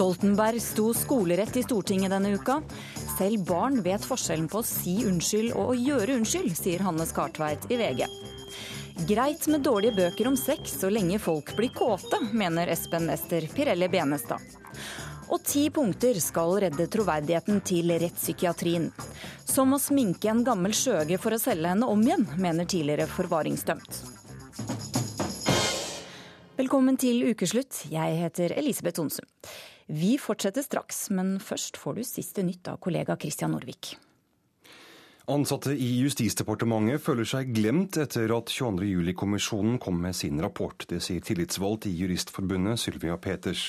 Stoltenberg sto skolerett i Stortinget denne uka. Selv barn vet forskjellen på å si unnskyld og å gjøre unnskyld, sier Hanne Skartveit i VG. Greit med dårlige bøker om sex så lenge folk blir kåte, mener Espen Ester Pirelli Benestad. Og ti punkter skal redde troverdigheten til rettspsykiatrien. Som å sminke en gammel skjøge for å selge henne om igjen, mener tidligere forvaringsdømt. Velkommen til ukeslutt. Jeg heter Elisabeth Onsum. Vi fortsetter straks, men først får du siste nytt av kollega Christian Norvik. Ansatte i Justisdepartementet føler seg glemt etter at 22.07-kommisjonen kom med sin rapport. Det sier tillitsvalgt i Juristforbundet Sylvia Peters.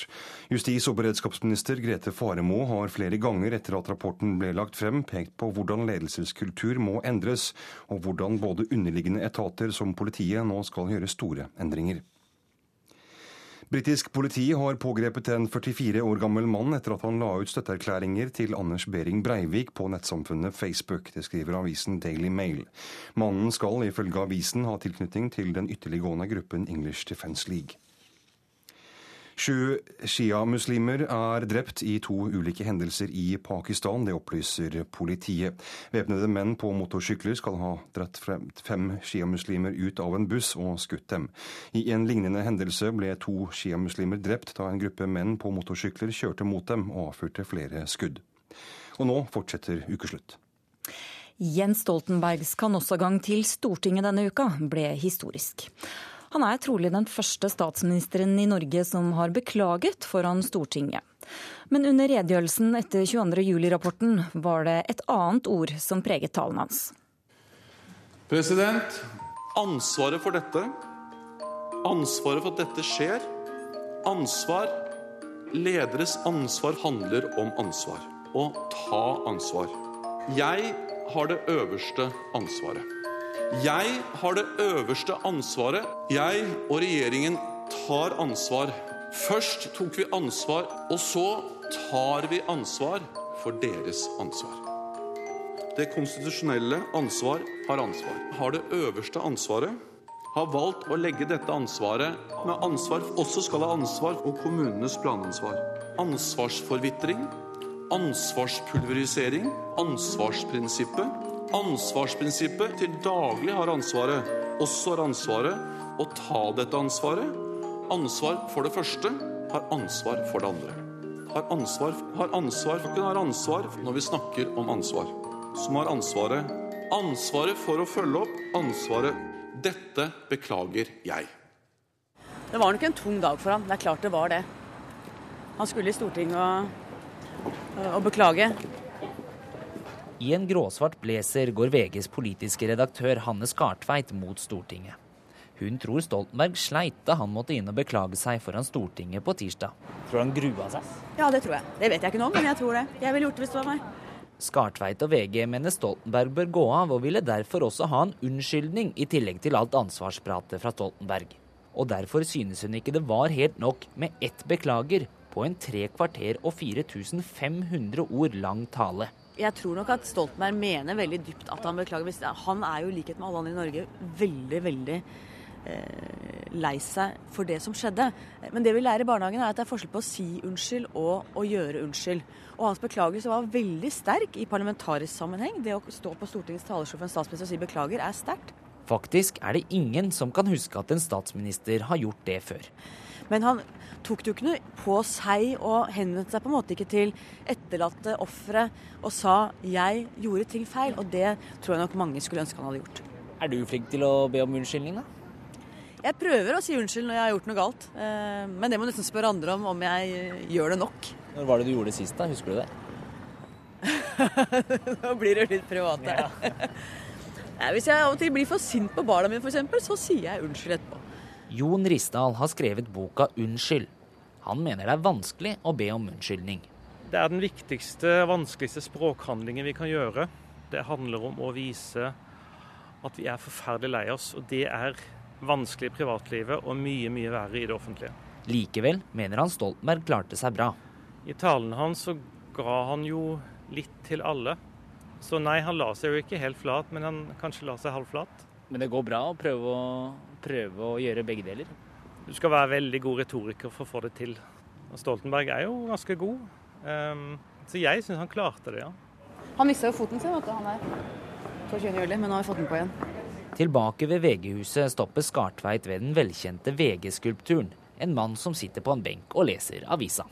Justis- og beredskapsminister Grete Faremo har flere ganger etter at rapporten ble lagt frem, pekt på hvordan ledelseskultur må endres, og hvordan både underliggende etater som politiet nå skal gjøre store endringer. Britisk politi har pågrepet en 44 år gammel mann etter at han la ut støtteerklæringer til Anders Behring Breivik på nettsamfunnet Facebook. Det skriver avisen Daily Mail. Mannen skal ifølge avisen ha tilknytning til den ytterliggående gruppen English Defence League. Sju sjiamuslimer er drept i to ulike hendelser i Pakistan, det opplyser politiet. Væpnede menn på motorsykler skal ha dratt fem sjiamuslimer ut av en buss og skutt dem. I en lignende hendelse ble to sjiamuslimer drept da en gruppe menn på motorsykler kjørte mot dem og avfyrte flere skudd. Og nå fortsetter ukeslutt. Jens Stoltenbergs kanossagang til Stortinget denne uka ble historisk. Han er trolig den første statsministeren i Norge som har beklaget foran Stortinget. Men under redegjørelsen etter 22.07-rapporten var det et annet ord som preget talen hans. President, ansvaret for dette, ansvaret for at dette skjer, ansvar Lederes ansvar handler om ansvar. Å ta ansvar. Jeg har det øverste ansvaret. Jeg har det øverste ansvaret. Jeg og regjeringen tar ansvar. Først tok vi ansvar, og så tar vi ansvar for deres ansvar. Det konstitusjonelle ansvar har ansvar. Har det øverste ansvaret. Har valgt å legge dette ansvaret med ansvar også skal ha ansvar og kommunenes planansvar. Ansvarsforvitring, ansvarspulverisering, ansvarsprinsippet ansvarsprinsippet til daglig har ansvaret, også har ansvaret å ta dette ansvaret. Ansvar for det første, har ansvar for det andre. Har ansvar, har ansvar har ansvar når vi snakker om ansvar. Som har ansvaret. Ansvaret for å følge opp. Ansvaret Dette beklager jeg. Det var nok en tung dag for han. Det er klart det var det. Han skulle i Stortinget og, og beklage. I en gråsvart blazer går VGs politiske redaktør Hanne Skartveit mot Stortinget. Hun tror Stoltenberg sleit da han måtte inn og beklage seg foran Stortinget på tirsdag. Tror du han grua seg? Ja, det tror jeg. Det vet jeg ikke nå, men jeg tror det. Jeg ville gjort det hvis det var meg. Skartveit og VG mener Stoltenberg bør gå av, og ville derfor også ha en unnskyldning i tillegg til alt ansvarspratet fra Stoltenberg. Og derfor synes hun ikke det var helt nok med ett beklager på en tre kvarter og 4500 ord lang tale jeg tror nok at Stoltenberg mener veldig dypt at han beklager. Han er jo i likhet med alle andre i Norge veldig, veldig eh, lei seg for det som skjedde. Men det vi lærer i barnehagen er at det er forskjell på å si unnskyld og å gjøre unnskyld. Og hans beklagelse var veldig sterk i parlamentarisk sammenheng. Det å stå på Stortingets talerstol for en statsminister og si beklager er sterkt. Faktisk er det ingen som kan huske at en statsminister har gjort det før. Men han tok det jo ikke noe på seg og henvendte seg på en måte ikke til etterlatte ofre og sa 'jeg gjorde ting feil'. Og det tror jeg nok mange skulle ønske han hadde gjort. Er du flink til å be om unnskyldning, da? Jeg prøver å si unnskyld når jeg har gjort noe galt. Eh, men det må nesten spørre andre om om jeg gjør det nok. Når var det du gjorde det sist, da? Husker du det? Nå blir det litt privat her. Ja. Hvis jeg av og til blir for sint på barna mine, f.eks., så sier jeg unnskyld etterpå. Jon Risdal har skrevet boka 'Unnskyld'. Han mener det er vanskelig å be om unnskyldning. Det er den viktigste, vanskeligste språkhandlingen vi kan gjøre. Det handler om å vise at vi er forferdelig lei oss. Og det er vanskelig i privatlivet og mye, mye verre i det offentlige. Likevel mener han Stoltenberg klarte seg bra. I talen hans så ga han jo litt til alle. Så nei, han la seg jo ikke helt flat, men han kanskje la seg halvflat. Men det går bra å prøve å, prøve å gjøre begge deler? Du skal være veldig god retoriker for å få det til. Og Stoltenberg er jo ganske god. Um, så jeg syns han klarte det, ja. Han mista jo foten sin, vet du, han der. 22. juli, men nå har vi fått den på igjen. Tilbake ved VG-huset stopper Skartveit ved den velkjente VG-skulpturen. En mann som sitter på en benk og leser avisa.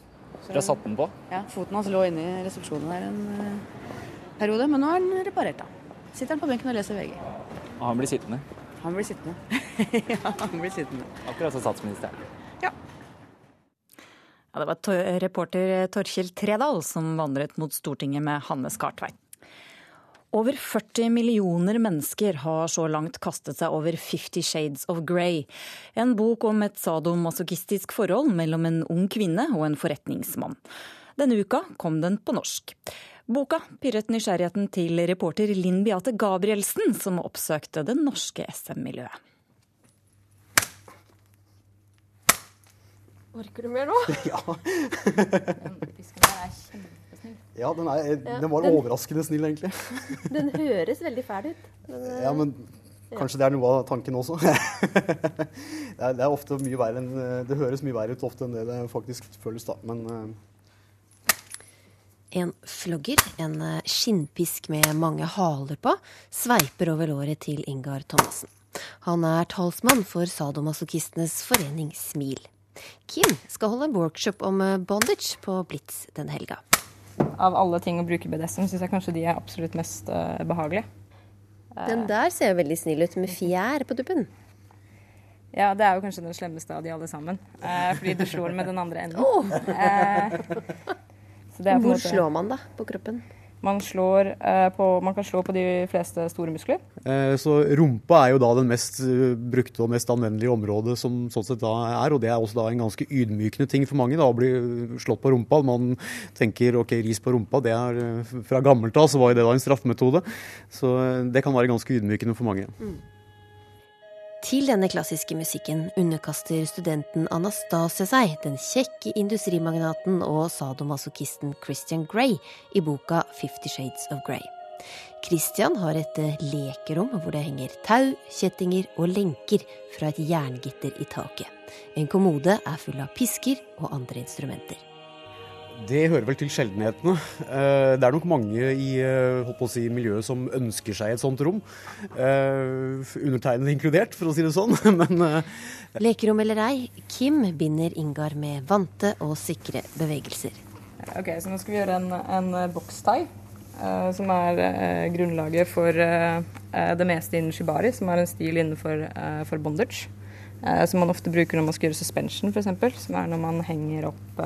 Dere har satt den på? Ja, Foten hans lå inne i resepsjonen der en eh, periode, men nå er den reparert. da. Sitter han på benken og leser VG. Og han blir sittende? Han blir sittende. ja, han blir sittende. Akkurat som statsministeren. Ja, Det var to- reporter Torkjell Tredal som vandret mot Stortinget med Hanne Skartveit. Over 40 millioner mennesker har så langt kastet seg over Fifty Shades of Grey. En bok om et sadomasochistisk forhold mellom en ung kvinne og en forretningsmann. Denne uka kom den på norsk. Boka pirret nysgjerrigheten til reporter Linn Beate Gabrielsen, som oppsøkte det norske SM-miljøet. Orker du mer nå? Ja. Ja, den, er, Ja, den var den- overraskende snill, egentlig. Den høres veldig fæl ut. Men, Ja, men kanskje det er noe av tanken også. det, er, det er ofte mye verre enn Det høres mye verre ut ofte enn det det faktisk føles, da. Men eh, En flogger, en eh, skinnpisk med mange haler på, sveiper over låret til Ingar Thomassen. Han er talsmann for sadomasochistenes forening Smil. Kim skal holde en workshop om eh, bondage på Blitz den helga. Av alle ting å bruke BDSM, syns jeg kanskje de er absolutt mest uh, behagelige. Den der ser jo veldig snill ut, med fjær på tuppen. Ja, det er jo kanskje den slemmeste av de alle sammen. Eh, fordi du slår med den andre enden. Eh, så det er Hvor måte- slår man da på kroppen? Man, slår, eh, på, man kan slå på de fleste store muskler. eh, Så rumpa er jo da den mest eh, brukte og mest anvendelige området som sånn sett da er. Og det er også da en ganske ydmykende ting for mange, da, å bli slått på rumpa. Man tenker ok, ris på rumpa, det er eh, fra gammelt av så var jo det da en straffemetode. Så eh, det kan være ganske ydmykende for mange. Til denne klassiske musikken underkaster studenten Anastasia seg den kjekke industrimagnaten og sadomasochisten Christian Grey i boka Fifty Shades of Grey. Christian har et eh, lekerom hvor det henger tau, kjettinger og lenker fra et jerngitter i taket. En kommode er full av pisker og andre instrumenter. Det hører vel til sjeldenhetene. Eh, Det er nok mange i eh, si, miljøet som ønsker seg et sånt rom. Eh, Undertegnede inkludert, for å si det sånn. Men Lekerom eller ei, Kim binder Ingar med vante og sikre bevegelser. Ok, Så nå skal vi gjøre en, en bokstai, eh, som er grunnlaget for det meste innen shibari, som er en stil innenfor for bondage. eh, som man ofte bruker når man skal gjøre suspension, f.eks. Som er når man henger opp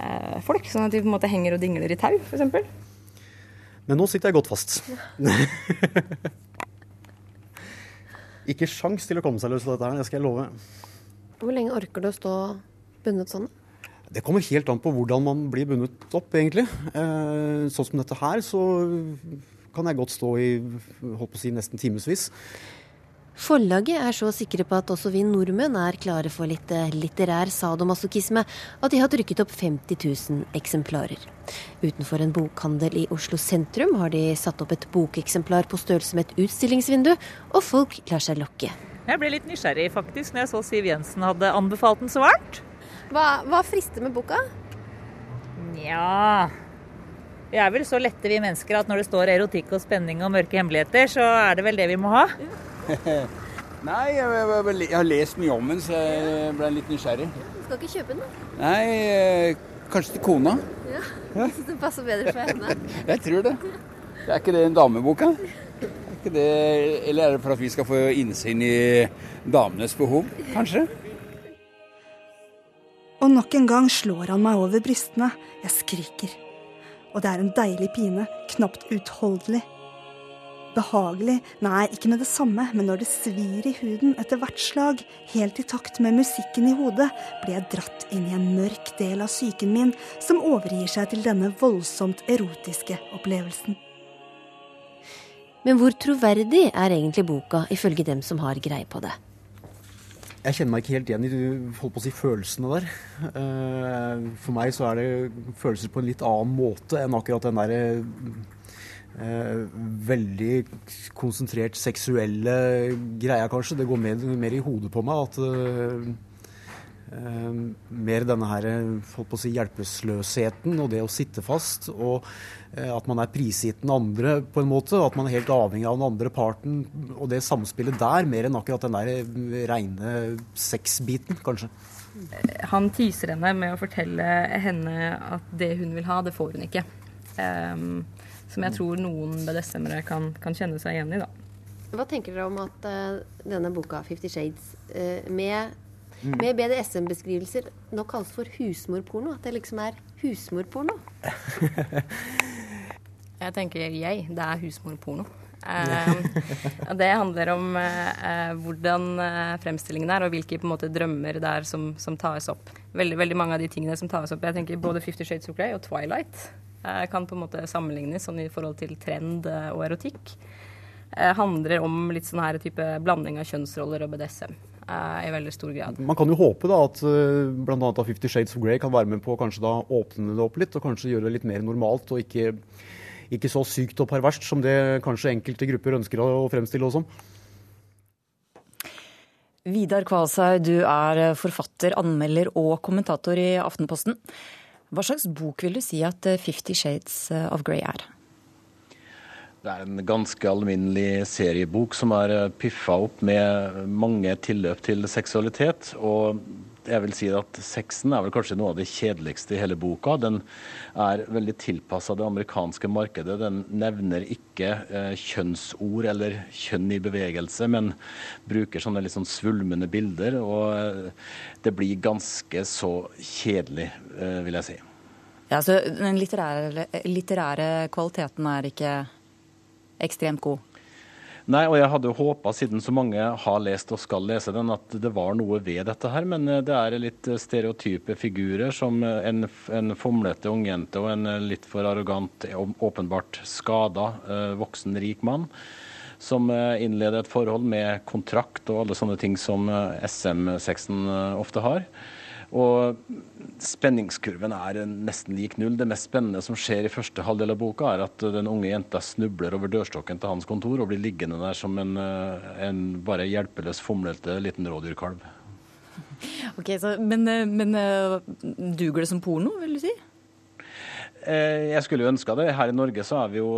eh, folk, sånn at de på en måte henger og dingler i tau, f.eks. Men nå sitter jeg godt fast. Ikke sjans til å komme seg løs av dette her, det skal jeg love. Hvor lenge orker du å stå bundet sånn? Det kommer helt an på hvordan man blir bundet opp, egentlig. Eh, Sånn som dette her, så kan jeg godt stå i holdt på å si, nesten timevis. Forlaget er så sikre på at også vi nordmenn er klare for litt eh, litterær sadomasochisme at de har trykket opp 50 000 eksemplarer. Utenfor en bokhandel i Oslo sentrum har de satt opp et bokeksemplar på størrelse med et utstillingsvindu, og folk lar seg lokke. Jeg ble litt nysgjerrig faktisk når jeg så Siv Jensen hadde anbefalt den så varmt. Hva, hva frister med boka? Nja Vi er vel så lette vi mennesker at når det står erotikk og spenning og mørke hemmeligheter, så er det vel det vi må ha. Nei, jeg, jeg, jeg har lest mye om den, så jeg ble litt nysgjerrig. Du skal ikke kjøpe den, da? Nei, eh, kanskje til kona. Ja. Jeg synes den passer bedre for henne. Jeg tror det. Er ikke det en damebok, da? det, eller er det for at vi skal få innsyn i damenes behov, kanskje? Og nok en gang slår han meg over brystene. Jeg skriker. Og det er en deilig pine, knapt utholdelig. Behagelig, nei, ikke med det samme, men når det svir i huden etter hvert slag, helt i takt med musikken i hodet, blir jeg dratt inn i en mørk del av psyken min som overgir seg til denne voldsomt erotiske opplevelsen. Men hvor troverdig er egentlig boka, ifølge dem som har greie på det? Jeg kjenner meg ikke helt igjen i holdt på å si, følelsene der. Eh, For meg så er det følelser på en litt annen måte enn akkurat den derre eh, veldig konsentrert seksuelle greia, kanskje. Det går mer, mer i hodet på meg at eh, Eh, mer denne her, holdt på å si, hjelpeløsheten og det å sitte fast. Og eh, at man er prisgitt den andre på en måte. At man er helt avhengig av den andre parten. Og det samspillet der, mer enn akkurat den der reine sexbiten, kanskje. Han teaser henne med å fortelle henne at det hun vil ha, det får hun ikke. Um, som jeg tror noen BDSM-ere kan, kan, kjenne seg igjen i. da. Hva tenker dere om at uh, denne boka, 'Fifty Shades', uh, med Mm. med BDSM-beskrivelser nå kalles for husmorporno. At det liksom er husmorporno. jeg tenker jeg. Det er husmorporno. Uh, det handler om uh, hvordan uh, fremstillingen er, og hvilke måte, drømmer det er som, som, tas opp. Veldig, veldig mange av de tingene som tas opp, jeg tenker både Fifty Shades of Grey og Twilight kan på en måte sammenlignes sånn i forhold til trend og erotikk. handler om litt sånn her type blanding av kjønnsroller og BDSM. Eh, i veldig stor grad. Man kan jo håpe da at bl.a. Fifty Shades of Grey kan være med på å kanskje da åpne det opp litt, og kanskje gjøre det litt mer normalt og ikke, ikke så sykt og perverst som det kanskje enkelte grupper ønsker å fremstille oss som. Vidar Kvalshaug, du er forfatter, anmelder og kommentator i Aftenposten. Hva slags bok vil du si at Fifty Shades of Grey er? Det er en ganske alminnelig seriebok som er eh, piffa opp med mange tilløp til seksualitet. og jeg vil si at Sexen er vel kanskje noe av det kjedeligste i hele boka. Den er veldig tilpassa det amerikanske markedet. Den nevner ikke eh, kjønnsord eller kjønn i bevegelse, men bruker sånne litt sånn svulmende bilder. Og eh, det blir ganske så kjedelig, eh, vil jeg si. Ja, så Den litterære, litterære kvaliteten er ikke ekstremt god. Nei, og jeg hadde håpa, siden så mange har lest og skal lese den, at det var noe ved dette her. Men eh, det er litt stereotype figurer, som en, en fomlete ungjente og en litt for arrogant, åpenbart skada eh, voksen, rik mann. Som eh, innleder et forhold med kontrakt og alle sånne ting som SM-sexen ofte har. Og spenningskurven er nesten lik null. Det mest spennende som skjer i første halvdel av boka, er at den unge jenta snubler over dørstokken til hans kontor og blir liggende der som en, eh, en bare hjelpeløs, fomlete liten rådyrkalv. Ok, så, men, eh, men eh, duger det som porno, vil du si? Jeg skulle jo ønska det. Her i Norge så er vi jo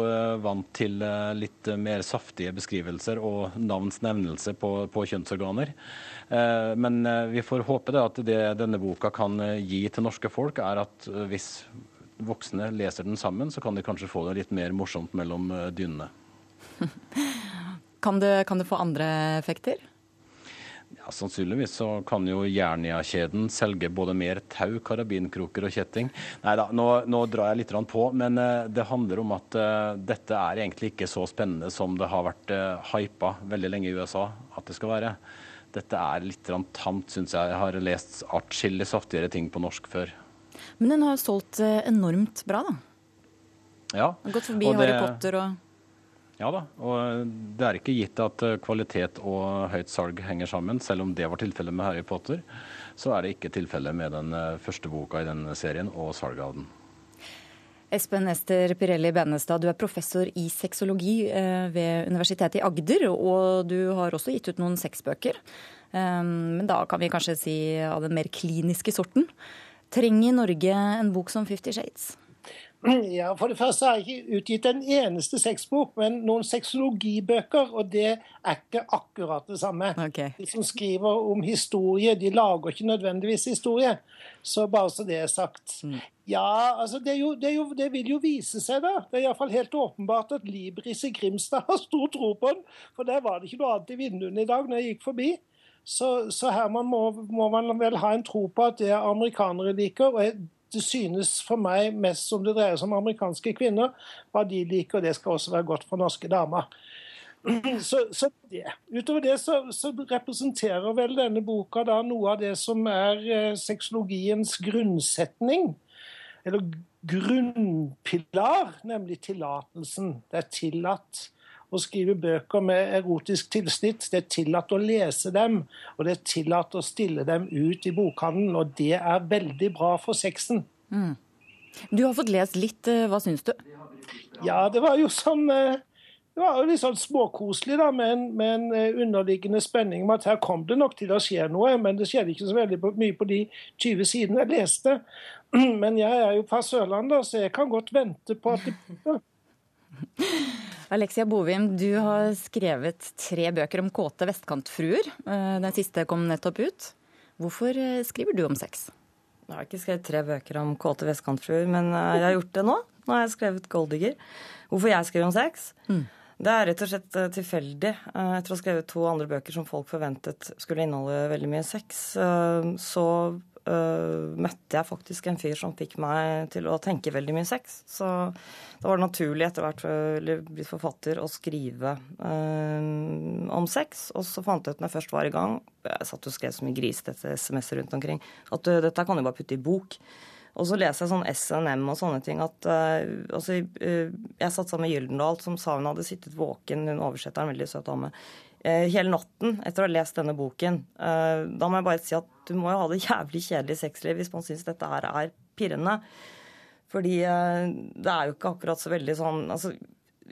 vant til litt mer saftige beskrivelser og navns nevnelse på, på kjønnsorganer. Eh, men eh, vi får håpe at det denne boka kan eh, gi til norske folk, er at hvis voksne leser den sammen, så kan de kanskje få det litt mer morsomt mellom dynene. Kan det, kan det få andre effekter? Ja, Sannsynligvis så kan jo Jernia-kjeden selge både mer tau, karabinkroker og kjetting. Nei da, nå, nå, drar jeg litt på, men det handler om at dette er egentlig ikke så spennende som det har vært uh, hypa veldig lenge i USA at det skal være dette er litt tamt, syns jeg. Jeg har lest atskillig saftigere ting på norsk før. Men den har solgt eh, enormt bra, da? Ja. Gått forbi det, Harry Potter og Ja da. Og det er ikke gitt at eh, kvalitet og høyt salg henger sammen. Selv om det var tilfellet med Harry Potter, så er det ikke tilfellet med den eh, første boka i den serien og salget av den. Espen Ester Pirelli Benestad, du er professor i sexologi eh, ved Universitetet i Agder, og du har også gitt ut noen sexbøker. Eh, men da kan vi kanskje si av den mer kliniske sorten. Trenger Norge en bok som Fifty Shades? Ja, For det første har jeg ikke utgitt en eneste sexbok, men noen sexologibøker. Og det er ikke akkurat det samme. Okay. De som skriver om historie, de lager ikke nødvendigvis historie. Så bare så det er sagt. Mm. Ja, altså det, jo, det, jo, det, vil jo vise seg, da. Det er iallfall helt åpenbart at Libris i Grimstad har stor tro på den. For der var det ikke noe annet i vinduene i dag når jeg gikk forbi. Så, så her må, må, man vel ha en tro på at det amerikanere liker. og det synes for meg mest som det dreier seg om amerikanske kvinner. Hva de liker, og det skal også være godt for norske damer. Så, så det. Utover det så, så, representerer vel denne boka da noe av det som er eh, sexologiens grunnsetning. Eller grunnpilar, nemlig tillatelsen. Det er tillatt å skrive bøker med erotisk tilsnitt. Det er tillatt å lese dem, og det er tillatt å stille dem ut i bokhandelen. Og det er veldig bra for sexen. Mm. Du har fått lest litt. Eh, hva syns du? Ja, det var jo som eh, det var litt sånn småkoselig da, med en, med en eh, underliggende spenning om at her kom det nok til å skje noe. Men det skjedde ikke så veldig mye på de 20 sidene jeg leste. Men jeg er jo fra Sørlandet, så jeg kan godt vente på at det Alexia Bovim, du har skrevet tre bøker om kåte vestkantfruer. Eh, Den siste kom nettopp ut. Hvorfor eh, skriver du om sex? Jeg har ikke skrevet tre bøker om kåte vestkantfruer, men jeg har gjort det nå. Nå har jeg skrevet 'Golddigger'. Hvorfor jeg skriver om sex? Mm. Det er rett og slett eh, tilfeldig. Eh, Etter å ha skrevet to andre bøker som folk forventet skulle inneholde veldig mye sex, eh, så møtte jeg faktisk en fyr som fikk meg til å tenke veldig mye sex. Så da var det naturlig etter hvert å bli forfatter å skrive om sex. Og så fant jeg ut når jeg først var i gang, jeg satt og skrev så mye grisete SMS-er rundt omkring, at dette kan du bare putte i bok. Og så leser jeg sånn SNM og sånne ting at uh, altså, uh, Jeg satt sammen med Gyldendal, som sa hun hadde sittet våken, hun oversetteren, veldig søt dame, uh, hele natten etter å ha lest denne boken. da må jeg bare si at du må jo ha det jævlig kjedelig sexliv hvis man syns dette her er pirrende. Fordi det er jo ikke akkurat så veldig sånn altså,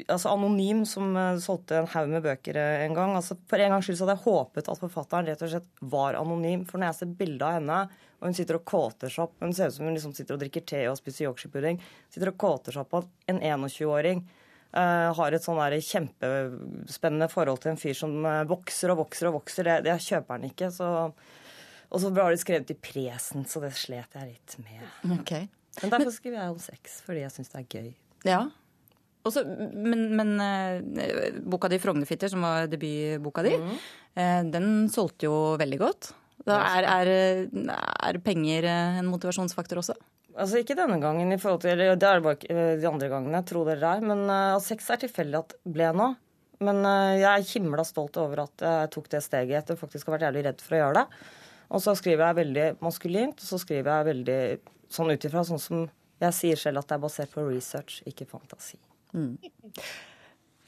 altså Anonym, som solgte en haug med bøker en gang. altså For en gangs skyld så hadde jeg håpet at forfatteren rett og slett var anonym. For når jeg ser bilde av henne, og hun sitter og kåter seg opp Hun ser ut som hun liksom sitter og drikker te og spiser yorkshirepudding. Sitter og kåter seg opp at en 21-åring uh, har et sånn kjempespennende forhold til en fyr som uh, vokser og vokser og vokser. Det, det kjøper han ikke. Så, og så ble det skrevet i presen, så det slet jeg litt med. Okay. Men derfor skriver jeg om sex, fordi jeg syns det er gøy. Ja. Også, men, men uh, boka di 'Frognerfitter', som var debutboka di, mm. den solgte jo veldig godt. Da er, er, er, penger en motivasjonsfaktor også? Altså Ikke denne gangen, i forhold til, det er bare de andre gangene, tro det dere er, Men uh, sex er tilfeldig at ble nå. Men uh, jeg er himla stolt over at jeg tok det steget etter faktisk har vært jævlig redd for å gjøre det. Og så skriver jeg veldig maskulint, og så skriver jeg veldig sånn ut ifra sånn som jeg sier selv at det er basert på research, ikke fantasi. Mm.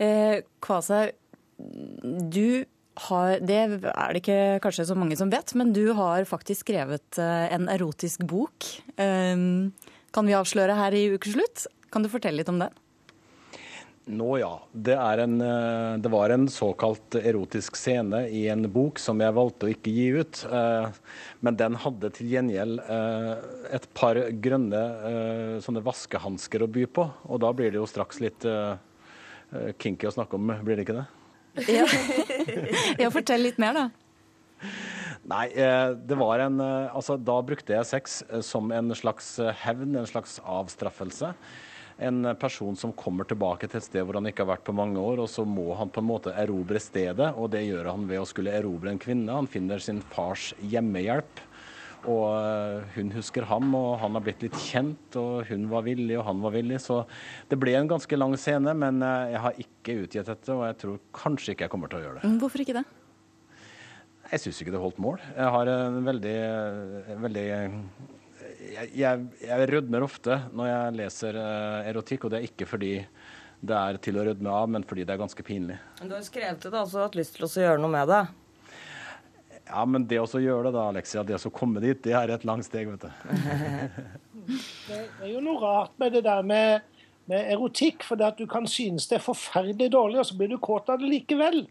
Eh, Kvasa, du har, det er det ikke kanskje så mange som vet, men du har faktisk skrevet eh, en erotisk bok. Um, kan vi avsløre her i ukeslutt? Kan du fortelle litt om den? Nå ja. Det, en, eh, det, var en såkalt erotisk scene i en bok som jeg valgte å ikke gi ut. Eh, men den hadde til gjengjeld et par grønne sånne vaskehansker å by på. Og da blir det jo straks litt kinky å snakke om, blir det ikke det? Ja. ja, fortell litt mer, da. Nei, eh, det var en eh, Altså, da brukte jeg sex eh, som en slags hevn, en slags avstraffelse. En person som kommer tilbake til et sted hvor han ikke har vært på mange år, og så må han på en måte erobre stedet, og det gjør han ved å skulle erobre en kvinne. Han finner sin fars hjemmehjelp. Og eh, hun husker ham, og han har blitt litt kjent, og hun var villig, og han var villig. Så det ble en ganske lang scene, men eh, jeg har ikke utgitt dette, og jeg tror kanskje ikke jeg kommer til å gjøre det. Hvorfor ikke det? Jeg syns ikke det holdt mål. Jeg har en veldig, veldig jeg, jeg, jeg, rødmer ofte når jeg leser eh, erotikk, og det er ikke fordi det er til å rødme av, men fordi det er ganske pinlig. Men du har skrevet det, da, så du har hatt lyst til å gjøre noe med det? Ja, men det å gjøre det, da, Alexia, det å komme dit, det er et langt steg, vet du. det er jo noe rart med det der med, med erotikk, for det at du kan synes det er forferdelig dårlig, og så blir du kåt av det likevel.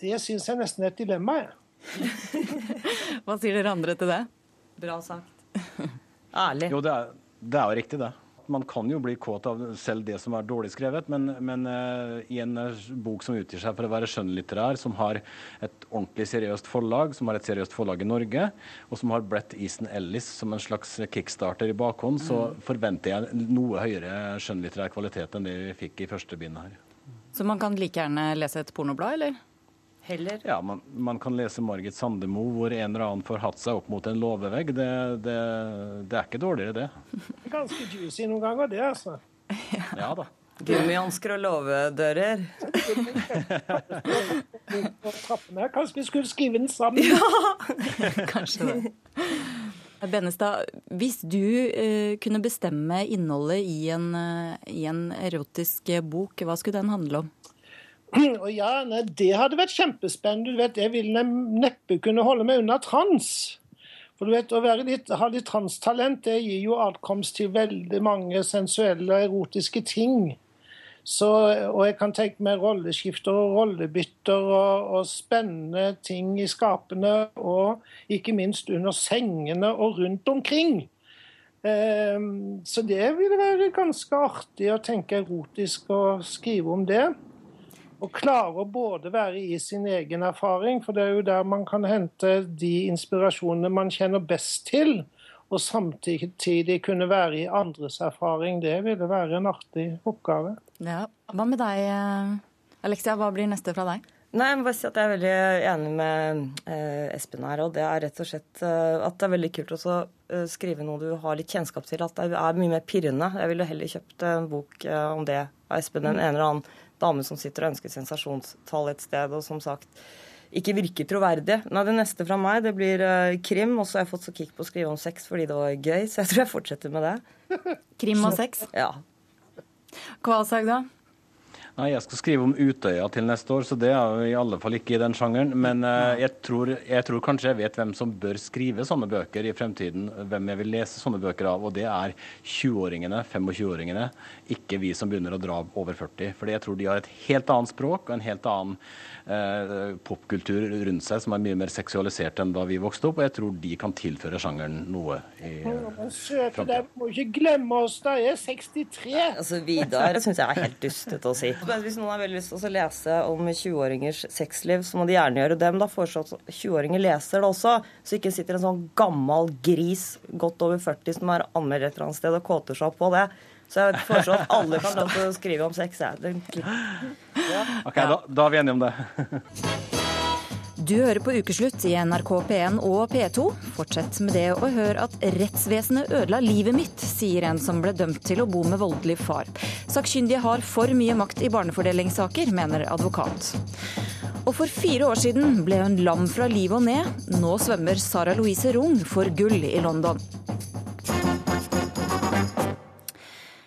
Det syns jeg nesten er et dilemma. Hva sier dere andre til det? Bra sagt. Ærlig. Jo, det er, det er jo riktig, det man kan jo bli kåt av selv det som er dårlig skrevet, men, men uh, i en uh, bok som utgir seg for å være skjønnlitterær, som har et ordentlig seriøst forlag, som har et seriøst forlag i Norge, og som har Brett Easton Ellis som en slags kickstarter i bakhånd, mm. så forventer jeg noe høyere skjønnlitterær kvalitet enn det vi fikk i første bind her. Så man kan like gjerne lese et pornoblad, eller? Heller. Ja, man, man, kan lese Margit Sandemo hvor en eller annen får hatt seg opp mot en låvevegg. Det, det, det, er ikke dårligere, det. Ganske juicy noen ganger, det, altså. Ja, ja da. Gummihansker og låvedører. Kanskje vi skulle skrive den sammen? Ja, kanskje det. Bennestad, hvis du uh, kunne bestemme innholdet i en, uh, i en erotisk bok, hva skulle den handle om? Og ja, nei, Det hadde vært kjempespennende. Du vet, Jeg ville neppe kunne holde meg unna trans. For du vet, Å litt, ha litt transtalent det gir jo adkomst til veldig mange sensuelle og erotiske ting. Så, og jeg kan tenke meg rolleskifter og rollebytter og, og spennende ting i skapene, og ikke minst under sengene og rundt omkring. Um, så det ville være ganske artig å tenke erotisk og skrive om det. Og klare å både være i sin egen erfaring, for det er jo der man kan hente de inspirasjonene man kjenner best til, og samtidig kunne være i andres erfaring. Det ville være en artig oppgave. Ja. Hva med deg, eh, Alexia? Hva blir neste fra deg? Nei, jeg må bare si at jeg er veldig enig med eh, Espen her. Og det er rett og slett eh, at det er veldig kult å eh, skrive noe du har litt kjennskap til. At det er mye mer pirrende. Jeg ville heller kjøpt en bok eh, om det av Espen enn en eller annen dame som sitter og ønsker sensasjonstall et sted, og som sagt ikke virker troverdig. Nei, Det neste fra meg det blir uh, krim, og så har jeg fått så kick på å skrive om sex fordi det var gøy, så jeg tror jeg fortsetter med det. Krim og sex? Ja. Kvalshaug, da? Nei, Jeg skal skrive om Utøya til neste år, så det er jo i alle fall ikke i den sjangeren. Men uh, jeg, tror, jeg tror kanskje jeg vet hvem som bør skrive sånne bøker i fremtiden. Hvem jeg vil lese sånne bøker av. Og det er 20-åringene, 25-åringene. Ikke vi som begynner å dra over 40. For jeg tror de har et helt annet språk og en helt annen uh, popkultur rundt seg som er mye mer seksualisert enn da vi vokste opp. Og jeg tror de kan tilføre sjangeren noe i uh, søte, dere må ikke glemme oss, da. Jeg er 63. Altså, Vidar syns jeg er helt dustete å si. Men hvis noen har veldig lyst til å lese om 20-åringers sexliv, så må de gjerne gjøre det. Men da foreslår at 20-åringer leser det også, så ikke sitter en sånn gammel gris godt over 40 som er anmeldt et eller annet sted og kåter seg opp på det. Så jeg foreslår at alle kan skrive om sex. Ja. OK, da, da er vi enige om det. Du hører på Ukeslutt i NRK P1 og P2. Fortsett med det og hør at rettsvesenet ødela livet mitt, sier en som ble dømt til å bo med voldelig far. Sakkyndige har for mye makt i barnefordelingssaker, mener advokat. Og for fire år siden ble hun lam fra livet og ned. Nå svømmer Sara Louise Rung for gull i London.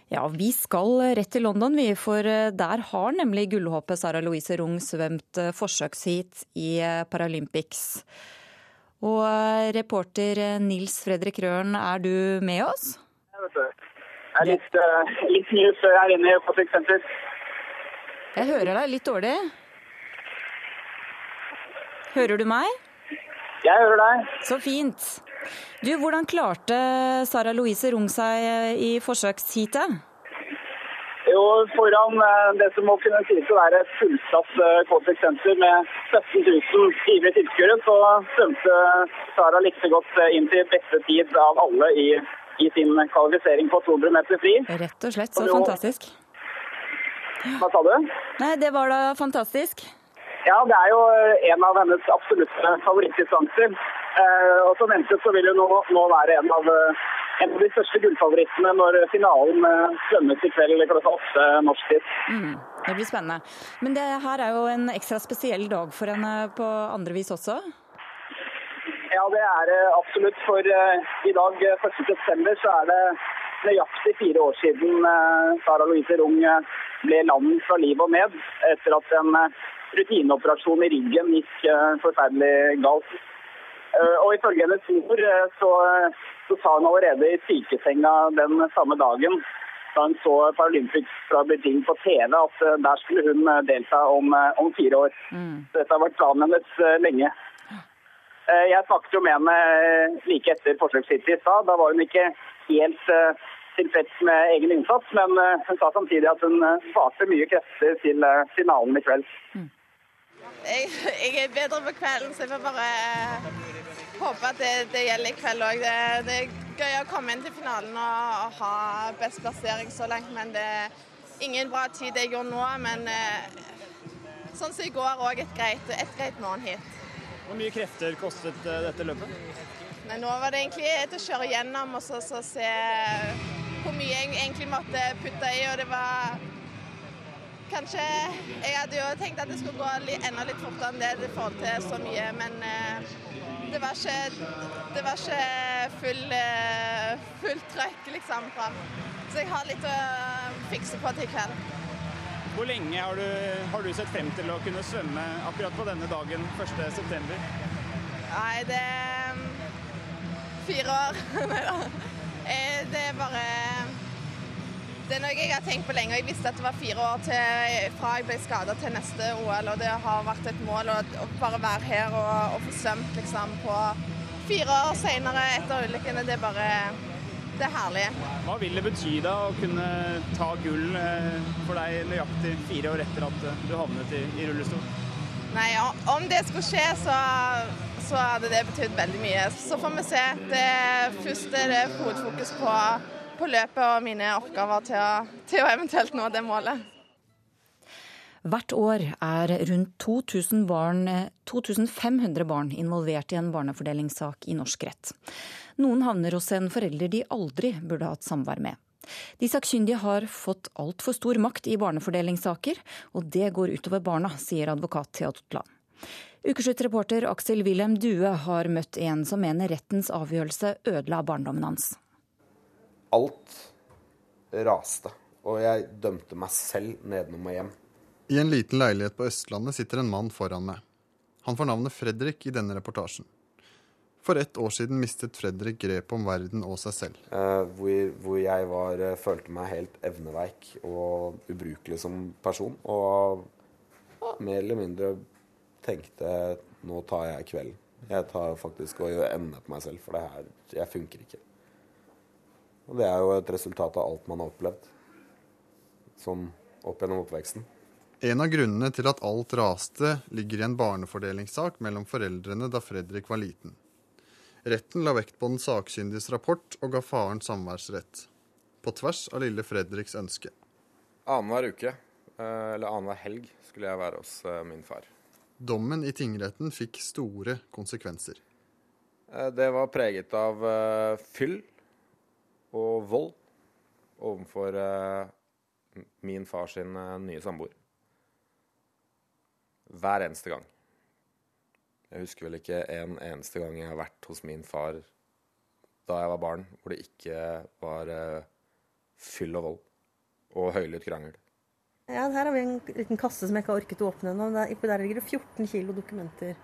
Ja, vi skal rett til London, vi, for eh, der har nemlig gullhåpet Sara Louise Rung svømt eh, forsøksheat i eh, Paralympics. Og reporter Nils Fredrik Røren, er du med oss? Ja, vet du. Det er litt, uh, litt før her inne på Forsøkssenter. Jeg hører deg litt dårlig. Hører du meg? Jeg hører deg. Så fint. Du, hvordan klarte Sara Louise Rung seg i forsøksheatet? Jo, foran eh, det som må kunne sies å være et fullsatt uh, Center med 17 000 ivrige tilskuere, så svømte Sara likte godt eh, inn til beste tid av alle i, i sin kvalifisering på 200 meter fri. Rett og slett, så jo- fantastisk. Hva sa du? Nei, det var da fantastisk. Ja, det er jo en av hennes absolutte favorittdistanser. Eh, og som ventet så vil hun nå, nå være en av, eh, en av de største gullfavorittene når finalen eh, svømmes i kveld klokka åtte norsk tid. Mm, det blir spennende. Men det her er jo en ekstra spesiell dag for henne på andre vis også. Ja, det er det absolutt. For i dag, eh, 1.9, så er det nøyaktig fire år siden Sara Louise Rung ble lam fra liv og med etter at en rutineoperasjon i ryggen gikk forferdelig galt. Eh, Og ifølge hennes mor eh, så, så sa hun allerede i sykesenga den samme dagen da hun så Paralympics fra Beijing på TV, at eh, der skulle hun delta om, om fire år. Så dette har vært planen hennes lenge. Jeg snakket jo med henne like etter forsøksrittet i stad. Da var hun ikke helt tilfreds med egen innsats, men hun sa samtidig at hun sparte mye krefter til finalen i kveld. Jeg, jeg er bedre på kvelden, så jeg får bare eh, håpe at det, det gjelder i kveld òg. Det, det er gøy å komme inn til finalen og, og ha best plassering så langt, men det er ingen bra tid jeg gjorde nå. Men eh, sånn som i går òg, et greit, et greit morgenhit. Hvor mye krefter kostet eh, dette løpet? Men nå var det egentlig til å kjøre gjennom og så, så se hvor mye jeg egentlig måtte putte i. Og det var kanskje Jeg hadde jo tenkt at det skulle gå enda litt fortere enn det i forhold til så mye, men eh, det var ikke, det var ikke full, eh, fullt trøkk liksom fram. Så jeg har litt å fikse på til i kveld. Hvor lenge har du, har du sett frem til å kunne svømme akkurat på denne dagen 1.9.? Nei, det er fire år. Eh, Det er bare Det er noe jeg har tenkt på lenge. Jeg visste at det var fire år til, fra jeg ble skada til neste OL. Og det har vært et mål å, å bare være her og, og få svømt liksom, på fire år senere etter ulykkene. Det er bare det er herlig. Hva vil det bety da å kunne ta gull eh, for deg nøyaktig fire år etter at eh, du havnet i, i rullestol? Nei, om det skulle skje, så, så hadde det betydd veldig mye. Så får vi se. Det, først er det hovedfokus på, på løpet og mine oppgaver til å, til å eventuelt nå det målet. Hvert år er rundt 2000 barn, 2500 barn involvert i en barnefordelingssak i norsk rett. Noen havner hos en forelder de aldri burde hatt samvær med. De sakkyndige har fått altfor stor makt i barnefordelingssaker, og det går utover barna, sier advokat Thea Totland. Ukesluttreporter Aksel Wilhelm Due har møtt en som mener rettens avgjørelse ødela barndommen hans. Alt raste, og jeg dømte meg selv nedenom og hjem. I en liten leilighet på Østlandet sitter en mann foran meg. Han får navnet Fredrik i denne reportasjen. For ett år siden mistet Fredrik grepet om verden og seg selv. Eh, hvor, hvor, jeg var, eh, følte meg helt evneveik og ubrukelig som person. Og ja, mer eller mindre tenkte nå tar jeg kvelden. Jeg tar faktisk og gjør ende på meg selv, for det her jeg funker ikke. Og det er jo et resultat av alt man har opplevd. Sånn opp gjennom oppveksten. En av grunnene til at alt raste, ligger i en barnefordelingssak mellom foreldrene da Fredrik var liten. Retten la vekt på den sakkyndiges rapport og ga faren samværsrett. På tvers av lille Fredriks ønske. Annenhver uke, eh, eller annenhver helg, skulle jeg være hos eh, min far. Dommen i tingretten fikk store konsekvenser. Eh, det var preget av fyll og vold overfor min fars nye samboer hver eneste gang. Jeg husker vel ikke en eneste gang jeg har vært hos min far da jeg var barn, hvor det ikke var uh, fyll og vold og høylytt krangel. Ja, Her har vi en liten kasse som jeg ikke har orket å åpne ennå. Der, der ligger det 14 kilo dokumenter.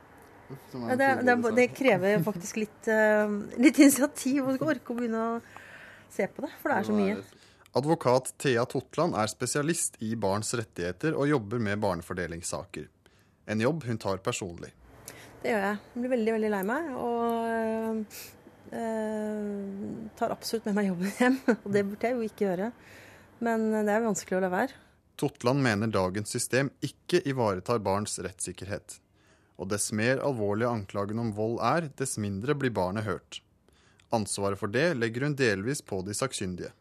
Ja, det, det, det, krever faktisk litt, uh, litt initiativ å orke å begynne å se på det, for det er så mye. Advokat Thea Totland er spesialist i barns rettigheter og jobber med barnefordelingssaker. En jobb hun tar personlig. Det gjør jeg. Jeg blir veldig, veldig lei meg. Og øh, tar absolutt med meg jobben hjem. Og det burde jeg jo ikke gjøre. Men det er vanskelig å la være. Totland mener dagens system ikke ivaretar barns rettssikkerhet. Og dess mer alvorlig anklagen om vold er, dess mindre blir barnet hørt. Ansvaret for det legger hun delvis på de sakkyndige.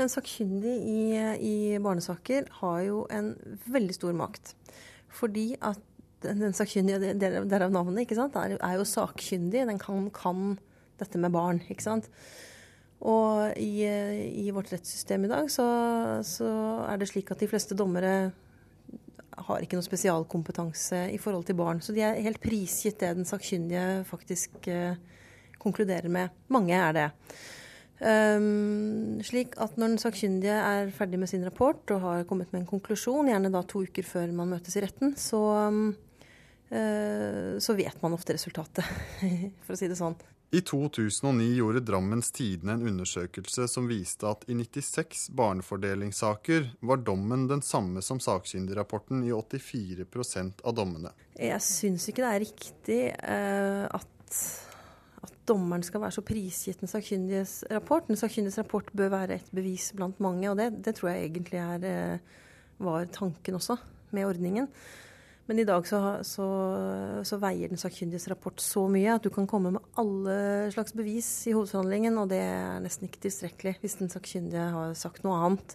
En sakkyndig i, i barnesaker har jo en veldig stor makt. Fordi at den sakkyndige, derav navnet, ikke sant, er, er jo sakkyndig. Den kan, kan, dette med barn, ikke sant. Og i, i vårt rettssystem i dag så, så, er det slik at de fleste dommere har ikke noe spesialkompetanse i forhold til barn. Så de er helt prisgitt det den sakkyndige faktisk uh, konkluderer med. Mange er det. Um, slik at når den sakkyndige er ferdig med sin rapport og har kommet med en konklusjon, gjerne da to uker før man møtes i retten, så, uh, så vet man ofte resultatet, for å si det sånn. I 2009 gjorde Drammens Tidende en undersøkelse som viste at i 96 barnefordelingssaker var dommen den samme som sakkyndigrapporten i 84% av dommene. Jeg syns ikke det er riktig uh, at dommeren skal være så prisgitt den sakkyndiges rapport. Den sakkyndiges rapport bør være et bevis blant mange, og det, det tror jeg egentlig er, eh, var tanken også med ordningen. Men i dag så, så, så veier den sakkyndiges rapport så mye at du kan komme med alle slags bevis i hovedforhandlingen, og det er nesten ikke tilstrekkelig hvis den sakkyndige har sagt noe annet.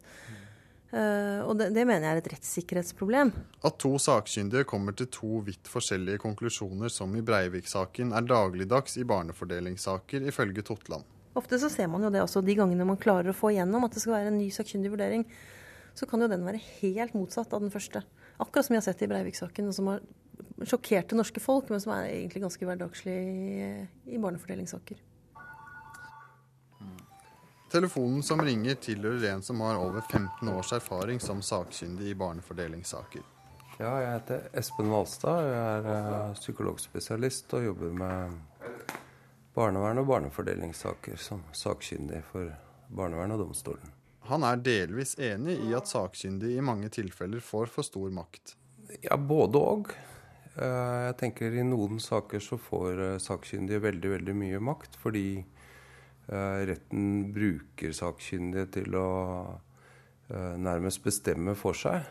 Uh, og det, det, mener jeg er et rettssikkerhetsproblem. At to sakkyndige kommer til to vidt forskjellige konklusjoner, som i Breivik-saken, er dagligdags i barnefordelingssaker, ifølge Totland. Ofte så ser man jo det også de gangene man klarer å få igjennom at det skal være en ny sakkyndig vurdering. Så kan jo den være helt motsatt av den første. Akkurat som vi har sett i Breivik-saken, og som har sjokkert det norske folk, men som er egentlig ganske hverdagslig i, i barnefordelingssaker. Telefonen som ringer, tilhører en som har over 15 års erfaring som sakkyndig i barnefordelingssaker. Ja, jeg heter Espen Valstad. Jeg er uh, psykologspesialist og jobber med barnevern og barnefordelingssaker som sakkyndig for barnevern og domstolen. Han er delvis enig i at sakkyndige i mange tilfeller får for stor makt. Ja, både og. Eh, jeg tenker I noen saker så får eh, sakkyndige veldig veldig mye makt, fordi eh, retten bruker sakkyndige til å nærmest bestemme for seg.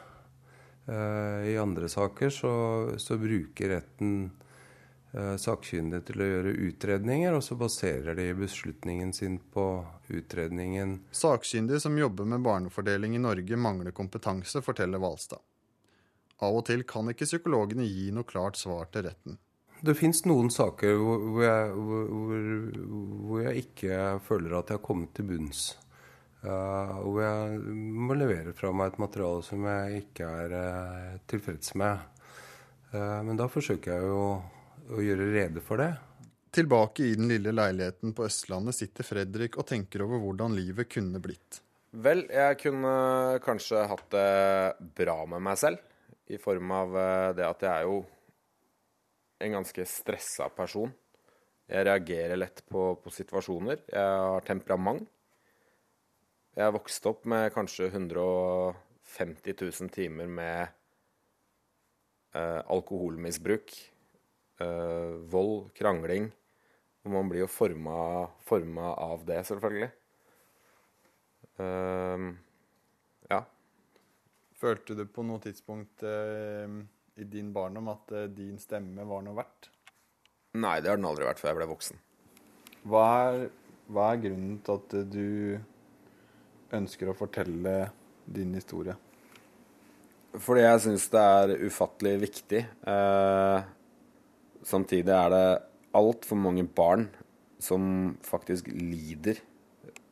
I andre saker så, så bruker retten Eh, sakkyndige til å gjøre utredninger, og så baserer de beslutningen sin på utredningen. Sakkyndige som jobber med barnefordeling i Norge mangler kompetanse, forteller Hvalstad. Av og til kan ikke psykologene gi noe klart svar til retten. Det fins noen saker hvor jeg, hvor, hvor jeg, ikke føler at jeg har kommet til bunns. Uh, hvor jeg må levere fra meg et materiale som jeg ikke er uh, tilfreds med. Uh, men da forsøker jeg jo å gjøre rede for det. Tilbake i den lille leiligheten på Østlandet sitter Fredrik og tenker over hvordan livet kunne blitt. Vel, jeg kunne kanskje hatt det bra med meg selv. I form av det at jeg er jo en ganske stressa person. Jeg reagerer lett på, på situasjoner. Jeg har temperament. Jeg har vokst opp med kanskje 150 000 timer med eh, alkoholmisbruk eh, vold, krangling. Og man blir jo forma, forma av det, selvfølgelig. Uh, ja. Følte du på noe tidspunkt uh, i din barndom at din stemme var noe verdt? Nei, det har den aldri vært før jeg ble voksen. Hva er, hva er grunnen til at du ønsker å fortelle din historie? Fordi jeg syns det er ufattelig viktig. Eh, Samtidig er det altfor mange barn som faktisk lider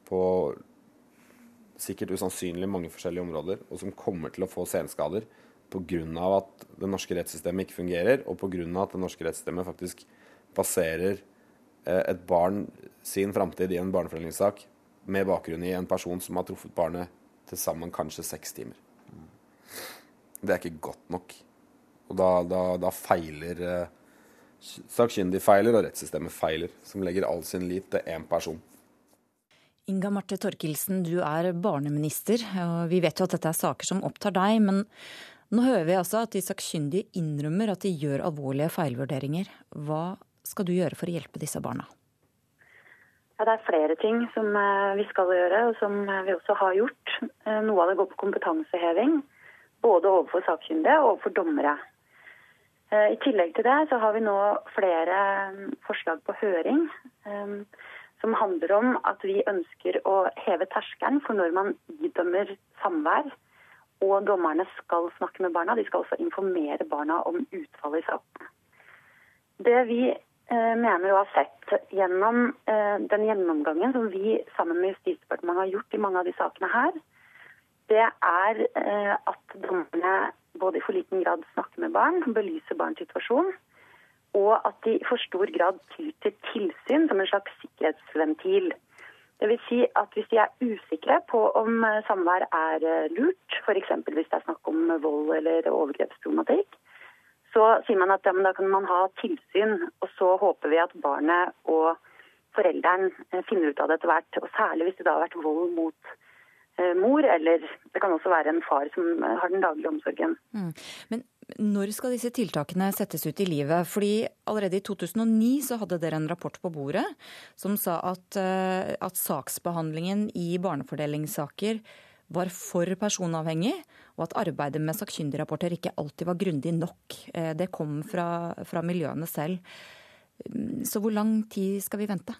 på sikkert usannsynlig mange forskjellige områder, og som kommer til å få senskader pga. at det norske rettssystemet ikke fungerer, og pga. at det norske rettssystemet faktisk baserer eh, et barn sin framtid i en barnefordelingssak med bakgrunn i en person som har truffet barnet til sammen kanskje seks timer. Det er ikke godt nok. Og da, da, da feiler eh, sakkyndig feiler og rettssystemet feiler, som legger all sin lit til én person. Inga Marte Torkelsen, du er barneminister. og Vi vet jo at dette er saker som opptar deg. Men nå hører vi altså at de sakkyndige innrømmer at de gjør alvorlige feilvurderinger. Hva skal du gjøre for å hjelpe disse barna? Ja, det er flere ting som eh, vi skal gjøre, og som eh, vi også har gjort. Eh, noe av det går på kompetanseheving. Både overfor sakkyndige og overfor dommere. I tillegg til det så har vi nå flere forslag på høring som handler om at vi ønsker å heve terskelen for når man idømmer samvær. Og dommerne skal snakke med barna. De skal også informere barna om utfallet i saken. Det vi eh, mener å ha sett gjennom eh, den gjennomgangen som vi sammen med Justisdepartementet har gjort i mange av de sakene her, det er eh, at dommerne både i for liten grad snakker med barn, belyser barns situasjon, og at de i for stor grad tyr tilsyn som en slags sikkerhetsventil. Vil si at Hvis de er usikre på om eh, samvær er eh, lurt, f.eks. hvis det er snakk om vold eller overgrepsproblematikk, så sier man at ja, da kan man ha tilsyn, og så håper vi at barnet og forelderen eh, finner ut av det etter hvert. Og Særlig hvis det da har vært vold mot mor, eller det kan også være en far som har den daglige omsorgen. Mm. Men når skal disse tiltakene settes ut i livet? Fordi allerede i 2009 så hadde dere en rapport på bordet som sa at, eh, at saksbehandlingen i barnefordelingssaker var for personavhengig, og at arbeidet med sakkyndigrapporter ikke alltid var grundig nok. Det kom fra, fra miljøene selv. Mm, så hvor lang tid skal vi vente?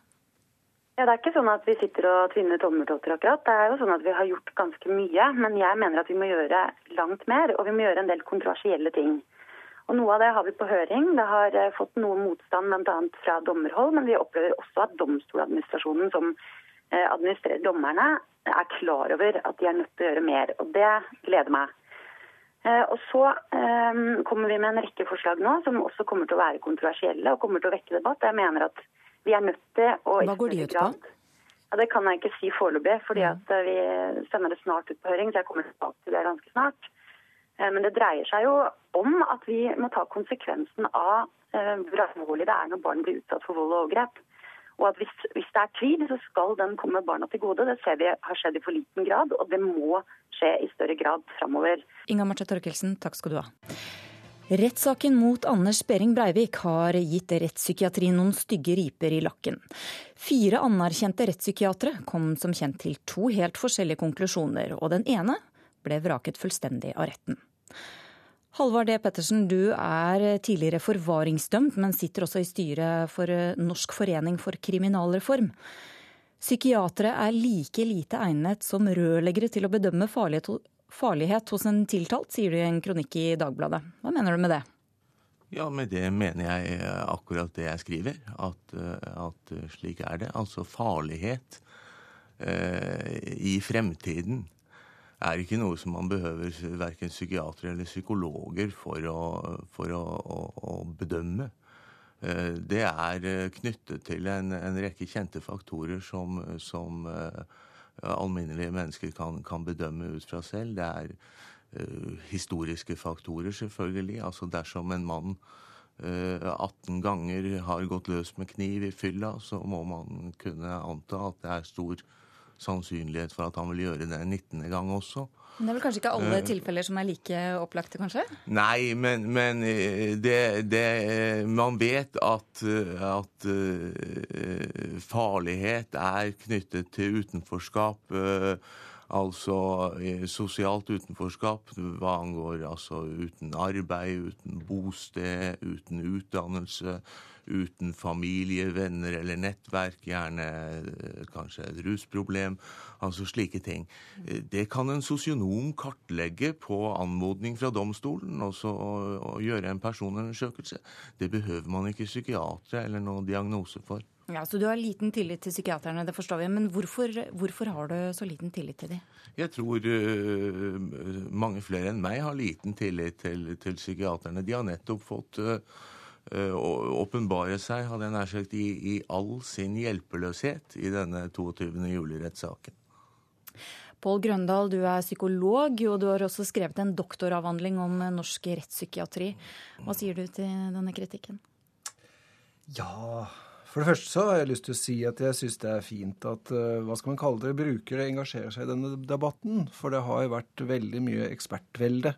Ja, Det er ikke sånn at vi sitter og tvinner tommeltotter akkurat. Det er jo sånn at Vi har gjort ganske mye, men jeg mener at vi må gjøre langt mer. Og vi må gjøre en del kontroversielle ting. Og Noe av det har vi på høring. Det har eh, fått noe motstand bl.a. fra dommerhold, men vi opplever også at domstoladministrasjonen som eh, administrerer dommerne, er klar over at de er nødt til å gjøre mer. Og det gleder meg. Eh, og så kommer vi med en rekke forslag nå som også kommer til å være kontroversielle og kommer til å vekke debatt. Jeg mener at vi er nødt til å Hva går de ut på? Ja, det kan jeg ikke si foreløpig, fordi at eh, vi sender det snart ut på høring. så jeg kommer tilbake til det ganske snart. Eh, men det dreier seg jo om at vi må ta konsekvensen av eh, hvor alvorlig det er når barn blir utsatt for vold og overgrep. Og at hvis, hvis, det er tvil, så skal den komme barna til gode. Det ser vi har skjedd i for liten grad, og det må skje i større grad framover. Inga Marte Torkelsen, takk skal du ha. Rettssaken mot Anders Behring Breivik har gitt rettspsykiatrien noen stygge riper i lakken. Fire anerkjente rettspsykiatere kom som kjent til to helt forskjellige konklusjoner, og den ene ble vraket fullstendig av retten. Halvard D. Pettersen, du er tidligere forvaringsdømt, men sitter også i styret for eh, Norsk forening for kriminalreform. Psykiatere er like lite egnet som rørleggere til å bedømme farlighet hos en tiltalt, sier du i en kronikk i Dagbladet. Hva mener du med det? Ja, med det mener jeg eh, akkurat det jeg skriver. At, eh, at slik er det. Altså farlighet eh, i fremtiden er ikke noe som man behøver verken psykiatere eller psykologer for å, for å, å, å bedømme. Eh, det er eh, knyttet til en, en rekke kjente faktorer som, som uh, alminnelige mennesker kan, kan, bedømme ut fra selv. Det er uh, historiske faktorer, selvfølgelig. Altså dersom en mann uh, 18 ganger har gått løs med kniv i fylla, så må man kunne anta at det er stor sannsynlighet for at han vil gjøre det en 19. gang også. Men det er vel kanskje ikke alle uh, tilfeller som er like opplagte, kanskje? Nei, men, men eh, det, det, Man vet at, at farlighet er knyttet til utenforskap. Altså sosialt utenforskap hva angår altså uten arbeid, uten bosted, uten utdannelse uten familie, venner eller nettverk, gjerne eh, kanskje et rusproblem, altså slike ting. Eh, det kan en sosionom kartlegge på anmodning fra domstolen, og så gjøre en personundersøkelse. Det behøver man ikke psykiatere eller noen diagnose for. Ja, Så du har liten tillit til psykiaterne, det forstår vi. Men hvorfor, hvorfor har du så liten tillit til dem? Jeg tror uh, mange flere enn meg har liten tillit til, til psykiaterne. De har nettopp fått uh, åpenbare seg, hadde jeg nær sagt, i, i all sin hjelpeløshet i denne 22. juli-rettssaken. Pål Grøndal, du er psykolog, og du har også skrevet en doktoravhandling om norsk rettspsykiatri. Hva sier du til denne kritikken? Ja, for det første så har jeg lyst til å si at jeg syns det er fint at eh, hva skal man kalle det, brukere engasjerer seg i denne debatten. For det har jo vært veldig mye ekspertvelde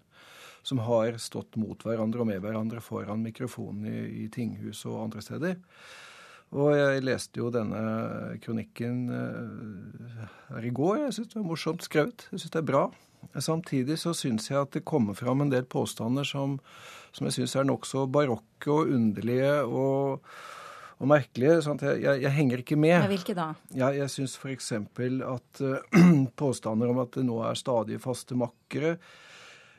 som har stått mot hverandre og med hverandre foran mikrofonen i, i tinghus og andre steder. Og jeg leste jo denne kronikken uh, her i går. Jeg syns det var morsomt skrevet. Jeg syns det er bra. Samtidig så syns jeg at det kommer fram en del påstander som, som jeg syns er nokså barokke og underlige og, og merkelige. sånn at jeg, jeg, jeg, henger ikke med. Ja, hvilke da? Ja, jeg syns f.eks. at uh, påstander om at det nå er stadig faste makkere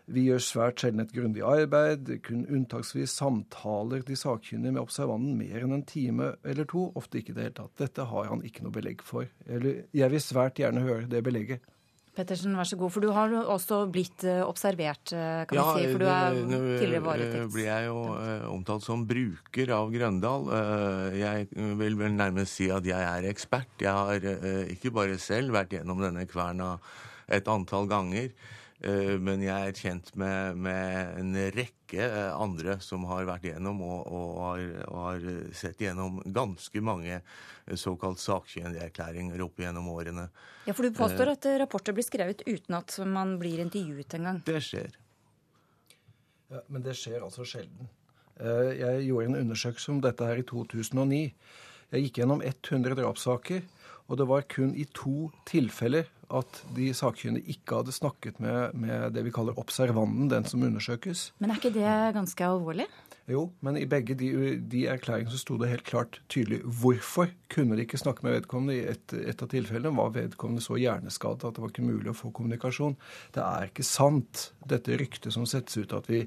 vi gjør svært sjelden et grundig arbeid. Kun unntaksvis samtaler de sakkyndige med observanten mer enn en time eller to. Ofte ikke i det hele tatt. Dette har han ikke noe belegg for. Eller jeg vil svært gjerne høre det belegget. Pettersen, vær så god. For du har også blitt eh, observert, eh, kan ja, vi si. For du er tidligere varetekt. Nå blir jeg jo omtalt som bruker av Grøndal. Jeg vil vel nærmest si at jeg er ekspert. Jeg har ikke bare selv vært gjennom denne kverna et antall ganger. Eh, men jeg er kjent med, med, en rekke eh, andre som har vært gjennom og, og, har, og har, sett gjennom ganske mange eh, såkalt sakkyndigerklæringer opp gjennom årene. Ja, For du påstår at rapporter blir skrevet uten at man blir intervjuet engang? Det skjer. Ja, men det skjer altså sjelden. Jeg gjorde en undersøkelse om dette her i 2009. Jeg gikk gjennom 100 drapssaker. Og det var kun i to tilfeller at de sakkyndige ikke hadde snakket med, med, det vi kaller observanten, den som undersøkes. Men er ikke det ganske alvorlig? Jo, men i begge de, de erklæringene så sto det helt klart tydelig hvorfor kunne de ikke snakke med vedkommende. I et, et av tilfellene var vedkommende så hjerneskadet at det var ikke mulig å få kommunikasjon. Det er ikke sant, dette ryktet som settes ut at vi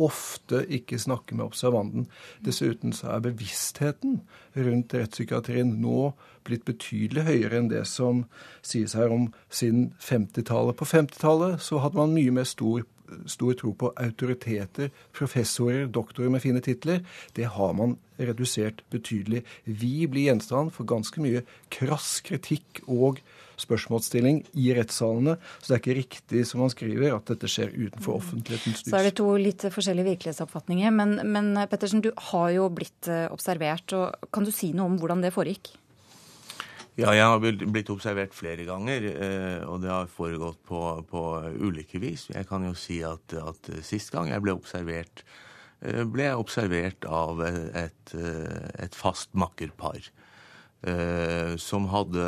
ofte ikke snakker med observanten. Dessuten så er bevisstheten rundt rettspsykiatrien nå blitt betydelig høyere enn det som sies her om siden 50-tallet. På 50-tallet så hadde man mye mer stor, stor tro på autoriteter, professorer, doktorer med fine titler. Det har man redusert betydelig. Vi blir gjenstand for ganske mye krass kritikk og spørsmålsstilling i rettssalene. Så det er ikke riktig som han skriver, at dette skjer utenfor offentlighetens lys. Så er det to litt forskjellige virkelighetsoppfatninger. Men, men Pettersen, du har jo blitt eh, observert. og Kan du si noe om hvordan det foregikk? Ja, jeg har blitt observert flere ganger, eh, og det har foregått på, på ulike vis. Jeg kan jo si at, at sist gang jeg ble observert, eh, ble jeg observert av et, et fast makkerpar som hadde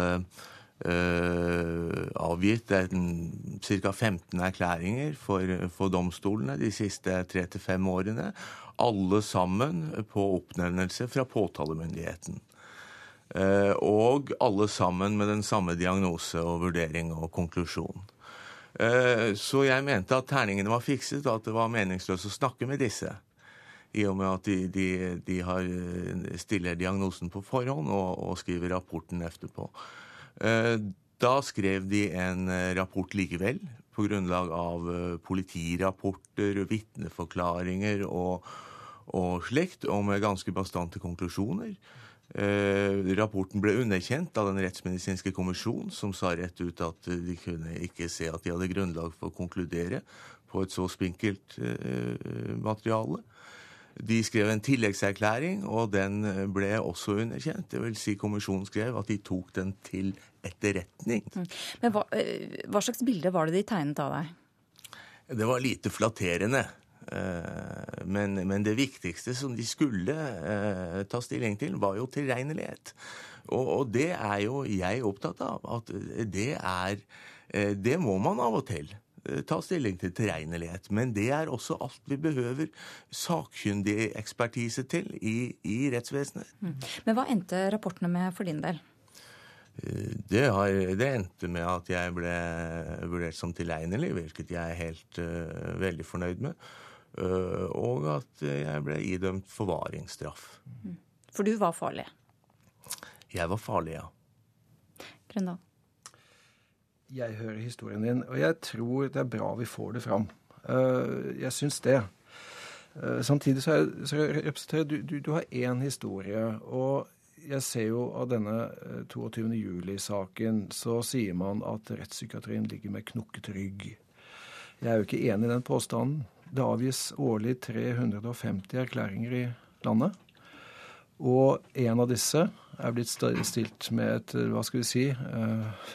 avgitt ca. 15 erklæringer for, for domstolene de siste tre til fem årene. Alle sammen på oppnevnelse fra påtalemyndigheten. Eh, og alle sammen med den samme diagnose og vurdering og konklusjon. Eh, så jeg mente at terningene var fikset, og at det var meningsløst å snakke med disse. I og med at de, de, de har, eh, stiller diagnosen på forhånd og, og skriver rapporten etterpå. Da skrev de en rapport likevel, på grunnlag av politirapporter, vitneforklaringer og, og slikt, og med ganske bastante konklusjoner. Eh, rapporten ble underkjent av den rettsmedisinske kommisjon, som sa rett ut at de kunne ikke se at de hadde grunnlag for å konkludere på et så spinkelt eh, materiale. De skrev en tilleggserklæring, og den ble også underkjent. Det vil si kommisjonen skrev at de tok den til etterretning. Mm. Men hva, eh, hva slags bilde var det de tegnet av deg? Det var lite flatterende. Eh, men, men, det viktigste som de skulle eh, ta stilling til, var jo tilregnelighet. Og, og, det er jo jeg opptatt av. At det er eh, Det må man av og til ta stilling til tilregnelighet. Men det er også alt vi behøver sakkyndig ekspertise til i, i rettsvesenet. Mm. Men hva endte rapportene med for din del? Det, har, det, endte med at jeg ble vurdert som tilregnelig, hvilket jeg er helt uh, veldig fornøyd med. Uh, og at jeg ble idømt forvaringsstraff. For du var farlig? Jeg var farlig, ja. Grøndal? Jeg hører historien din, og jeg tror det er bra vi får det fram. Eh, jeg syns det. Eh, samtidig så, er, så representerer du, du, du har én historie. og jeg ser jo av denne 22. juli-saken, så sier man at rettspsykiatrien ligger med knukket rygg. Jeg er jo ikke enig i den påstanden. Det avgis årlig 350 erklæringer i landet. Og en av disse er blitt stilt med et Hva skal vi si eh,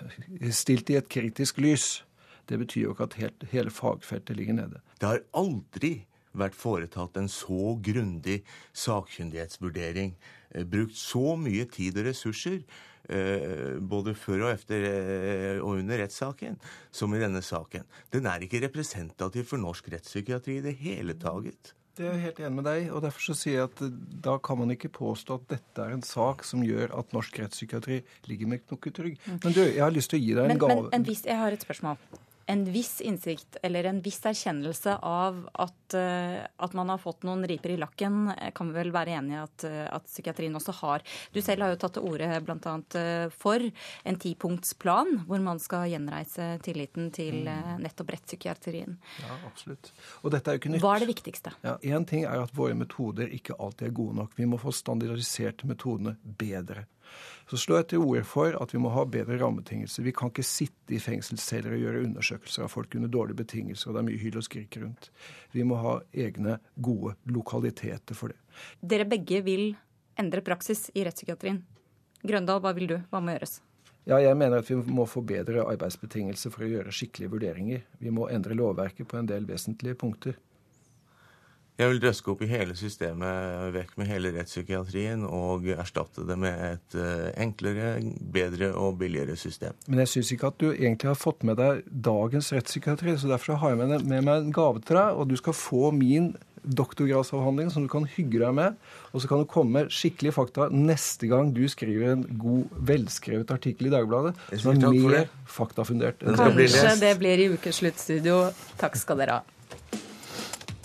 Stilt i et kritisk lys. Det betyr jo ikke at helt, hele fagfeltet ligger nede. Det har aldri vært foretatt en så grundig sakkyndighetsvurdering. Eh, brukt så mye tid og ressurser Eh, både før og etter eh, og under rettssaken, som i denne saken. Den er ikke representativ for norsk rettspsykiatri i det hele taget. Det er jeg helt enig med deg, og derfor så sier jeg at da kan man ikke påstå at dette er en sak som gjør at norsk rettspsykiatri ligger med knukket rygg. Mm. Men du, jeg har lyst til å gi deg en men, gave. Men en viss, jeg har et spørsmål en viss innsikt eller en viss erkjennelse av at, uh, at, man har fått noen riper i lakken, kan vi vel være enige i at, uh, at, psykiatrien også har. Du selv har jo tatt til orde bl.a. For en tipunktsplan hvor man skal gjenreise tilliten til uh, nettopp rettspsykiatrien. Ja, absolutt. Og dette er jo ikke nytt. Hva er det viktigste? Ja, Én ting er at våre metoder ikke alltid er gode nok. Vi må få standardiserte metodene bedre så slår jeg til orde for at vi må ha bedre rammebetingelser. Vi kan ikke sitte i fengselsceller og gjøre undersøkelser av folk under dårlige betingelser, og det er mye hyl og skrik rundt. Vi må ha egne, gode lokaliteter for det. Dere begge vil endre praksis i rettspsykiatrien. Grøndal, hva vil du? Hva må gjøres? Ja, jeg mener at vi må få bedre arbeidsbetingelser for å gjøre skikkelige vurderinger. Vi må endre lovverket på en del vesentlige punkter. Jeg vil røske opp i hele systemet, vekk med hele rettspsykiatrien, og erstatte det med et eh, enklere, bedre og billigere system. Men jeg syns ikke at du egentlig har fått med deg dagens rettspsykiatri, så derfor har jeg med, med meg en gave til deg, og du skal få min doktorgradsavhandling som du kan hygge deg med. Og så kan du komme med skikkelige fakta neste gang du skriver en god, velskrevet artikkel i Dagbladet som er mer faktafundert. Kanskje det blir i ukesluttstudio. Takk skal dere ha.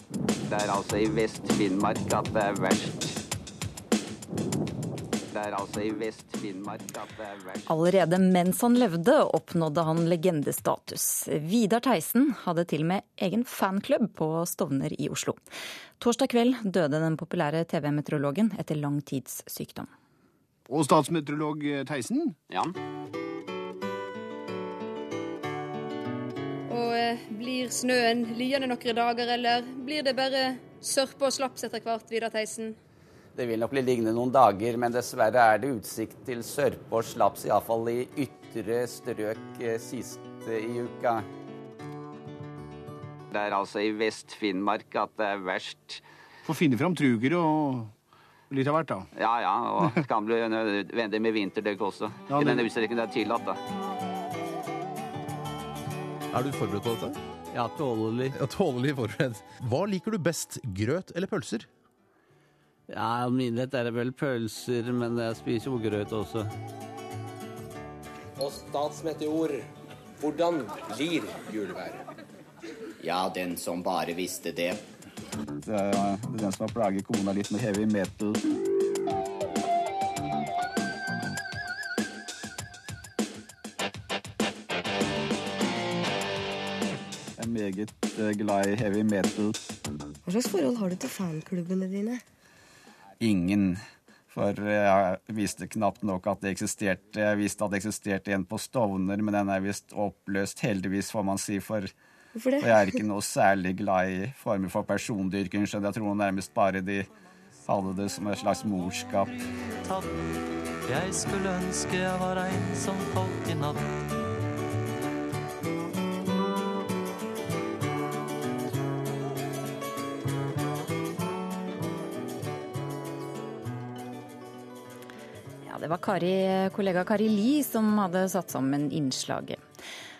Det er altså i Vest-Finnmark at det er verst. Det er altså i Vest-Finnmark at det er verst. Allerede mens han levde, oppnådde han legendestatus. Vidar Theisen hadde til og med egen fanklubb på Stovner i Oslo. Torsdag kveld døde den populære TV-meteorologen etter lang tids sykdom. Og statsmeteorolog Theisen? Ja. Blir snøen liende noen dager, eller blir det bare sørpe og slaps etter hvert, Vidar Theisen? Det vil nok bli liggende noen dager, men dessverre er det utsikt til sørpe og slaps, iallfall i ytre strøk sist siste i uka. Det er altså i Vest-Finnmark at det er verst. Får finne fram truger og litt av hvert, da. Ja ja, og kan bli nødvendig med vinterdekk også. Ja, I men- den utstrekning det er tillatt, da. Er du forberedt på dette? Ja, tålelig. Ja, tålelig forberedt. Hva liker du best, grøt eller pølser? Ja, Alminnelighet er det vel pølser, men jeg spiser jo grøt også. Og statsmeteor, hvordan blir juleværet? Ja, den som bare visste det. Det er den som har plaget kona litt med heavy metal. Meget eh, glad i heavy metal. Hva slags forhold har du til fanklubbene dine? Ingen. For jeg visste knapt nok at det eksisterte. Jeg visste at det eksisterte en på Stovner, men den er visst oppløst, heldigvis, får man si. For, Hvorfor det? for jeg er ikke noe særlig glad i former for persondyrking. Så jeg tror nærmest bare de hadde det som et slags morskap. Jeg skulle ønske jeg var ein som folk i natt. Det var Kari, kollega Kari Li som hadde satt sammen innslaget.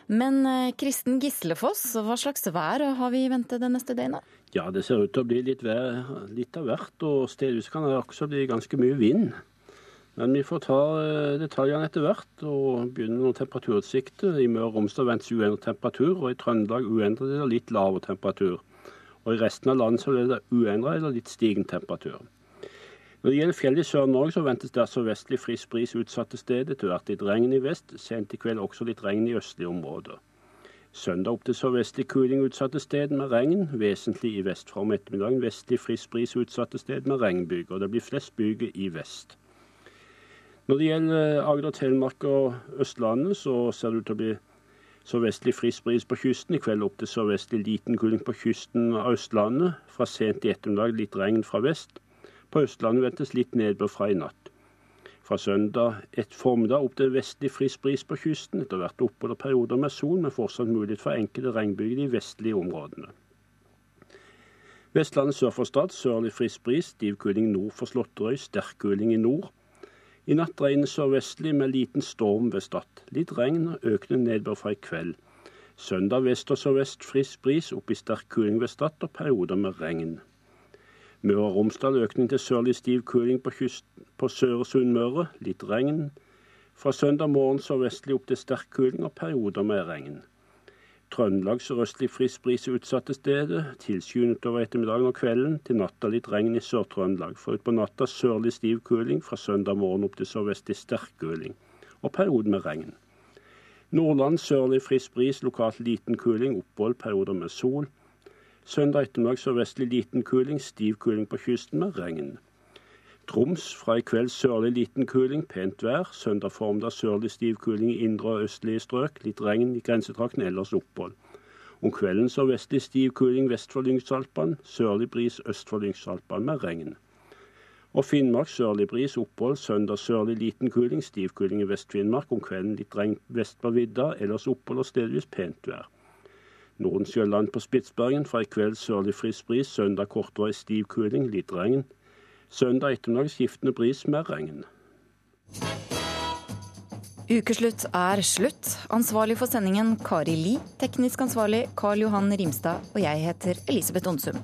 Men eh, Kristen Gislefoss, hva slags vær har vi i vente det neste døgnet? Ja, det ser ut til å bli litt, vær, litt av hvert, og stedvis kan det også bli ganske mye vind. Men vi får ta eh, detaljene etter hvert og begynne med temperaturutsikter. I Møre og Romsdal ventes uendret temperatur, og i Trøndelag uendret eller litt lavere temperatur. Og i resten av landet så blir det uendret eller litt stigende temperatur. Når det gjelder fjellet i Sør-Norge, så ventes det altså vestlig frisk bris utsatte steder. Etter hvert litt regn i vest, sent i kveld også litt regn i østlige områder. Søndag opp til sørvestlig kuling utsatte steder med regn, vesentlig i vest fra om ettermiddagen. Vestlig frisk bris utsatte steder med regnbyger, det blir flest byger i vest. Når det gjelder Agder, Telemark og Østlandet, så ser det ut til å bli sørvestlig frisk bris på kysten. I kveld opp til sørvestlig liten kuling på kysten av Østlandet. Fra sent i ettermiddag litt regn fra vest. På Østlandet ventes litt nedbør fra i natt. Fra søndag et formiddag opp til vestlig frisk bris på kysten. Etter hvert opphold og perioder med sol, men fortsatt mulighet for enkelte regnbyger i de vestlige områdene. Vestlandet sør for Stad sørlig frisk bris, stiv kuling nord for Slåtterøy, sterk kuling i nord. I natt regner sørvestlig med liten storm ved Stad. Litt regn og økende nedbør fra i kveld. Søndag vest og sørvest frisk bris, opp i sterk kuling ved Stad og perioder med regn. Møre og Romsdal økning til sørlig stiv kuling på, kyst, på Søre Sunnmøre. Litt regn. Fra søndag morgen sørvestlig opp til sterk kuling og perioder med regn. Trøndelag sørøstlig frisk bris utsatte steder. Tilskyende utover ettermiddagen og kvelden. Til natta litt regn i Sør-Trøndelag. For utpå natta sørlig stiv kuling. Fra søndag morgen opp til sørvestlig sterk kuling. Og perioder med regn. Nordland sørlig frisk bris, lokalt liten kuling. Opphold, perioder med sol. Søndag ettermiddag sørvestlig liten kuling, stiv kuling på kysten med regn. Troms fra i kveld sørlig liten kuling, pent vær. Søndag formiddag sørlig stiv kuling i indre og østlige strøk. Litt regn i grensetrakten, ellers opphold. Om kvelden sørvestlig stiv kuling vest for Lyngsalpene. Sørlig bris øst for Lyngsalpene med regn. Og Finnmark sørlig bris, opphold. Søndag sørlig liten kuling, stiv kuling i Vest-Finnmark. Om kvelden litt regn vest på vidda, ellers opphold og stedvis pent vær. Nordensjøland på Spitsbergen fra i kveld sørlig frisk bris, søndag kortvarig stiv kuling, litt regn. Søndag ettermiddag skiftende bris med regn. Ukeslutt er slutt. Ansvarlig for sendingen Kari Li, teknisk ansvarlig Karl Johan Rimstad, og jeg heter Elisabeth Onsum.